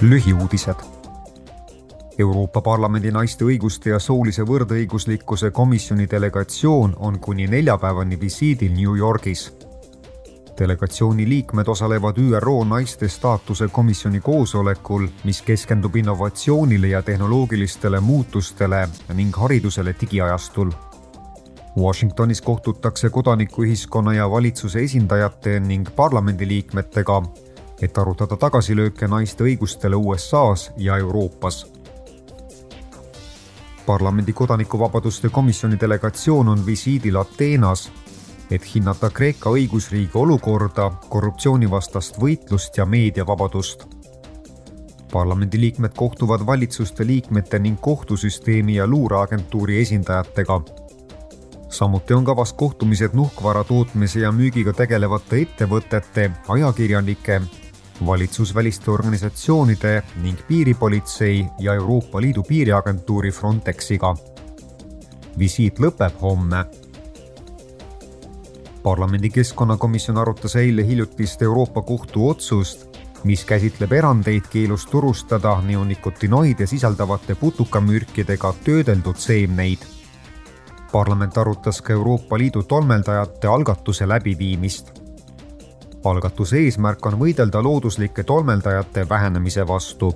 lühiuudised. Euroopa Parlamendi naiste õiguste ja soolise võrdõiguslikkuse komisjoni delegatsioon on kuni neljapäevani visiidil New Yorgis. delegatsiooni liikmed osalevad ÜRO naiste staatuse komisjoni koosolekul, mis keskendub innovatsioonile ja tehnoloogilistele muutustele ning haridusele digiajastul Washingtonis kohtutakse kodanikuühiskonna ja valitsuse esindajate ning parlamendiliikmetega et arutada tagasilööke naiste õigustele USA-s ja Euroopas. parlamendi kodanikuvabaduste komisjoni delegatsioon on visiidil Ateenas, et hinnata Kreeka õigusriigi olukorda, korruptsioonivastast võitlust ja meediavabadust. parlamendiliikmed kohtuvad valitsuste liikmete ning kohtusüsteemi ja luureagentuuri esindajatega samuti on kavas kohtumised nuhkvara tootmise ja müügiga tegelevate ettevõtete, ajakirjanike valitsusväliste organisatsioonide ning piiripolitsei ja Euroopa Liidu piiriagentuuri Frontexiga. visiit lõpeb homme. parlamendi keskkonnakomisjon arutas eile hiljutist Euroopa Kohtu otsust, mis käsitleb erandeid keelust turustada neonikotinoide sisaldavate putukamürkidega töödeldud seemneid. parlament arutas ka Euroopa Liidu tolmeldajate algatuse läbiviimist algatuse eesmärk on võidelda looduslike tolmeldajate vähenemise vastu